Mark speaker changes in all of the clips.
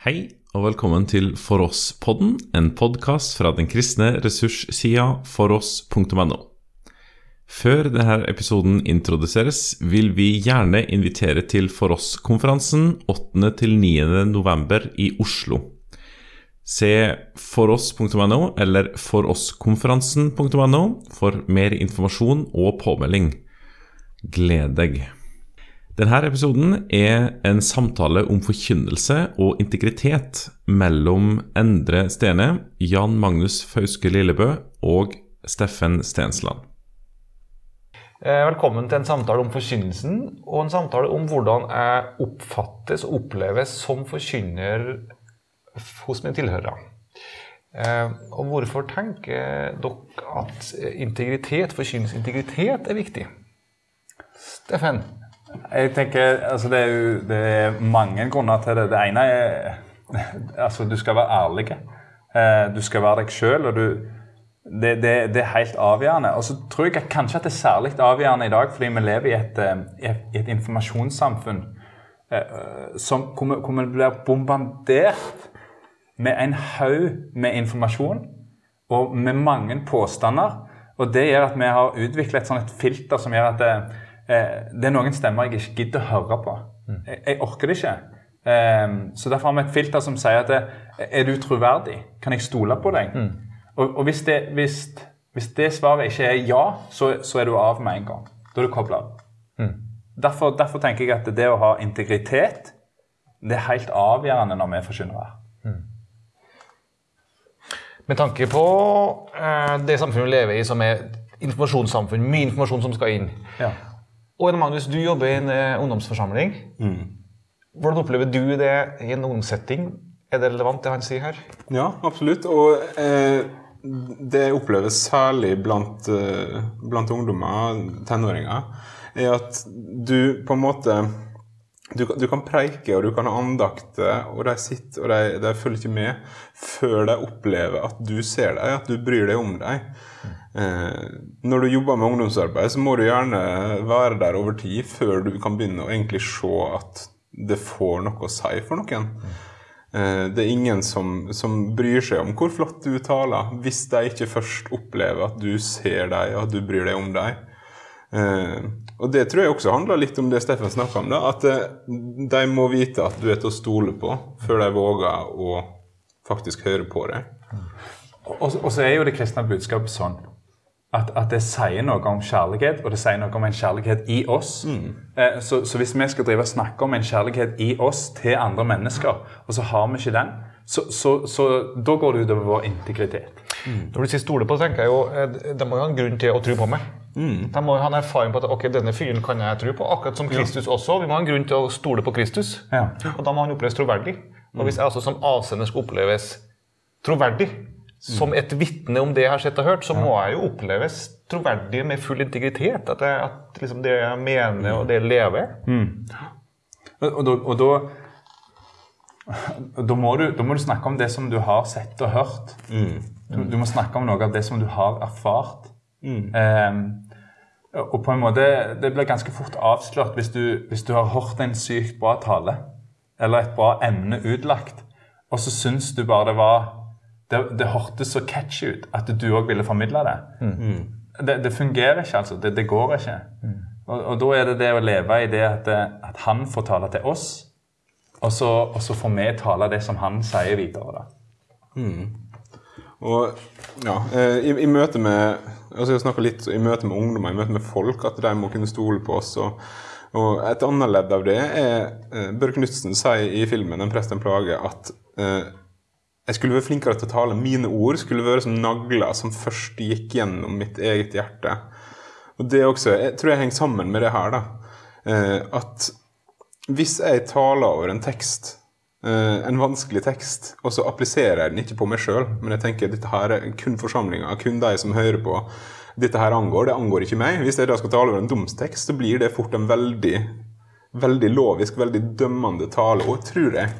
Speaker 1: Hei og velkommen til For oss-podden, en podkast fra den kristne ressurssida foross.no. Før denne episoden introduseres, vil vi gjerne invitere til For oss-konferansen 8.-9. november i Oslo. Se foross.no eller forosskonferansen.no for mer informasjon og påmelding. Gled deg. Denne episoden er en samtale om forkynnelse og integritet mellom Endre Stene, Jan Magnus Fauske Lillebø og Steffen Stensland.
Speaker 2: Eh, velkommen til en samtale om forkynnelsen, og en samtale om hvordan jeg oppfattes og oppleves som forkynner hos mine tilhørere. Eh, og hvorfor tenker dere at integritet, forkynnelsesintegritet er viktig? Steffen?
Speaker 3: Jeg tenker, altså det er jo det er mange grunner til det. Det ene er altså du skal være ærlig. Eh, du skal være deg sjøl. og du, det, det, det, er helt avgjørende. Og så tror jeg kanskje at det er særlig avgjørende i dag fordi vi lever i et, eh, i et informasjonssamfunn eh, som, hvor vi blir bombardert med en haug med informasjon og med mange påstander. Og det gjør at vi har utviklet et, et filter som gjør at det, Eh, det er noen stemmer jeg ikke gidder å høre på. Mm. Jeg, jeg orker det ikke. Um, så derfor har vi et filter som sier at det, er du troverdig? Kan jeg stole på deg? Mm. Og, og hvis, det, hvis, hvis, det, svaret ikke er ja, så, så, er du av med en gang. Da er du kobla av. Mm. Derfor, derfor, tenker jeg at det å ha integritet det er helt avgjørende når vi forkynner her. Mm.
Speaker 2: Med tanke på eh, det samfunnet vi lever i, som er informasjonssamfunn, mye informasjon som skal inn. Ja. Og Magnus, du jobber i en eh, ungdomsforsamling. Mm. Hvordan opplever du det i en ungdomssetting? Er det relevant, det han sier her?
Speaker 4: Ja, absolutt. Og eh, det opplever særlig blant, eh, blant ungdommer, tenåringer, er at du på en måte du, du, kan preike og du kan ha andakter, og de sitter og de, de følger ikke med før de opplever at du ser dem, at du bryr deg om dem. Eh, når du jobber med ungdomsarbeid, så må du gjerne være der over tid før du kan begynne å egentlig se at det får noe å si for noen. Eh, det er ingen som, som, bryr seg om hvor flott du taler, hvis de ikke først opplever at du ser dem, og at du bryr deg om dem. Eh, og det tror jeg også handler litt om det Steffen snakka om. da, At de må vite at du er til å stole på, før de våger å faktisk høre på deg.
Speaker 3: Og, og så er jo det kristne budskapet sånn at, at, det sier noe om kjærlighet, og det sier noe om en kjærlighet i oss. Mm. Eh, så, så, hvis vi skal drive og snakke om en kjærlighet i oss til andre mennesker, og så har vi ikke den, så, så, så da går det utover vår integritet.
Speaker 2: Mm. Når du sier stole på, tenker jeg jo det må jo ha en grunn til å tro på meg. Mm. De må jo ha en erfaring på at ok, denne fyren kan jeg tro på, akkurat som Kristus ja. også. Vi må ha en grunn til å stole på Kristus, ja. og da må han oppleves troverdig. Og hvis jeg også som avsender skal oppleves troverdig, som et vitne om det jeg har sett og hørt, så må jeg jo oppleves troverdig med full integritet. At, jeg, at liksom det jeg mener og det jeg lever. Mm.
Speaker 3: Og, og, og, da da må, du, da må, du, snakke om det som du har sett og hørt. Mm. Du, du, må snakke om noe av det som du har erfart. Mm. Um, og på en måte, Det blir ganske fort avslørt hvis du, hvis du har hørt en sykt bra tale eller et bra emne utlagt, og så syns du bare det var det, det hørtes så catchy ut at du òg ville formidle det. Mm. det. det. fungerer ikke, altså. Det, det går ikke. Mm. Og, og, da er det det å leve i det at, at han får tale til oss, og så, og så, får vi tale det som han sier videre. Mm.
Speaker 4: Og ja, eh, i, i, møte med altså jeg litt i møte med ungdommer, i møte med folk, at de må kunne stole på oss. og og Et annet ledd av det er eh, Børre Knutsen sier i filmen 'En prest en plage' at eh, jeg skulle være flinkere til å tale. Mine ord skulle være som nagler som først gikk gjennom mitt eget hjerte. Og det også, Jeg tror jeg henger sammen med det her. da. Eh, at hvis jeg taler over en tekst, en vanskelig tekst, og så appliserer jeg den ikke på meg sjøl, men jeg tenker dette her er kun forsamlinga, kun de som hører på, dette her angår, det angår ikke meg. Hvis jeg da skal tale over en domstekst, så blir det fort en veldig, veldig lovisk, veldig dømmende tale, og tror jeg.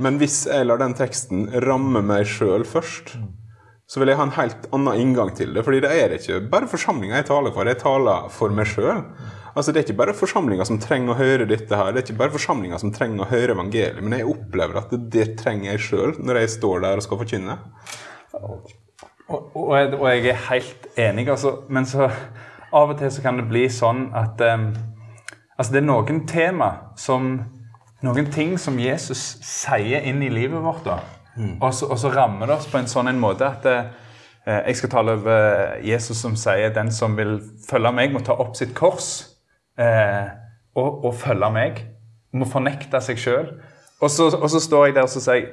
Speaker 4: Men hvis jeg lar den teksten ramme meg sjøl først, så vil jeg ha en helt annen inngang til det. fordi det er ikke bare forsamlinga jeg taler for. Jeg taler for meg sjøl. Altså, Det er ikke bare forsamlinger som trenger å høre dette her, det er ikke bare forsamlinger som trenger å høre evangeliet, men jeg opplever at det, det trenger jeg sjøl når jeg står der og skal forkynne.
Speaker 3: Og, og, jeg, og jeg er helt enig, altså. Men så av og til så kan det bli sånn at um, Altså, det er noen tema som Noen ting som Jesus sier inn i livet vårt, da. Mm. Og, så, og, så, rammer det oss på en sånn en måte at uh, jeg skal tale over Jesus som sier den som vil følge meg, må ta opp sitt kors og, og, følge meg. Må fornekte seg sjøl. Og, og, så står jeg der og så sier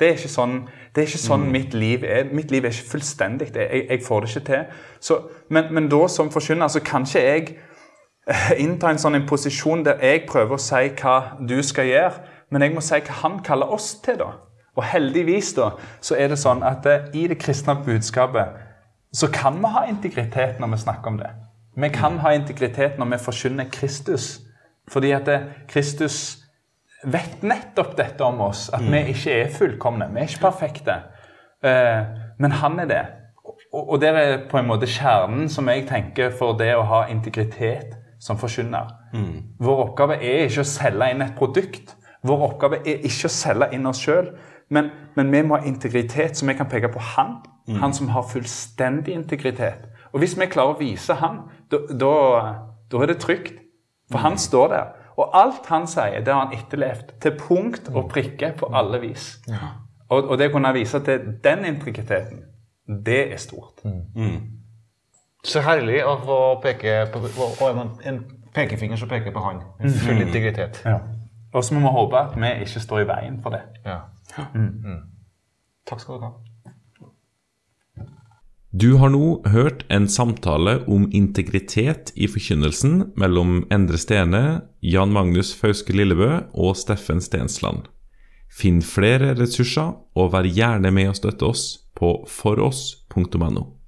Speaker 3: det er ikke sånn, det er ikke sånn mm. mitt liv er. Mitt liv er ikke fullstendig. Jeg, jeg får det ikke til. Så, men, men, da som forkynner så kan ikke jeg eh, innta en sånn en posisjon der jeg prøver å si hva du skal gjøre, men jeg må si hva han kaller oss til. da. Og heldigvis da, så er det sånn at uh, i det kristne budskapet så kan vi ha integritet når vi snakker om det. Vi kan ha integritet når vi forkynner Kristus. Fordi at Kristus vet nettopp dette om oss, at mm. vi ikke er fullkomne. Vi er ikke perfekte. Uh, men han er det. Og, og der er på en måte kjernen som jeg tenker for det å ha integritet som forkynner. Mm. Vår oppgave er ikke å selge inn et produkt. Vår oppgave er ikke å selge inn oss sjøl. Men, men, vi må ha integritet, så vi kan peke på han. Mm. Han som har fullstendig integritet. Og hvis vi klarer å vise ham, da er det trygt. For han mm. står der. Og alt han sier, det har han etterlevd til punkt og prikke på alle vis. Ja. Og, og, det å kunne vise til den integriteten, det er stort. Mm.
Speaker 2: Mm. Så herlig å få peke på, en, en pekefinger som peker på han. En full mm. integritet. Ja.
Speaker 3: Og så må vi håpe at vi ikke står i veien for det. Ja.
Speaker 2: Mm. mm. Takk skal du ha.
Speaker 1: Du har nå hørt en samtale om integritet i forkynnelsen mellom Endre Stene, Jan Magnus Fauske Lillebø og Steffen Stensland. Finn flere ressurser, og vær gjerne med å støtte oss på foross.no.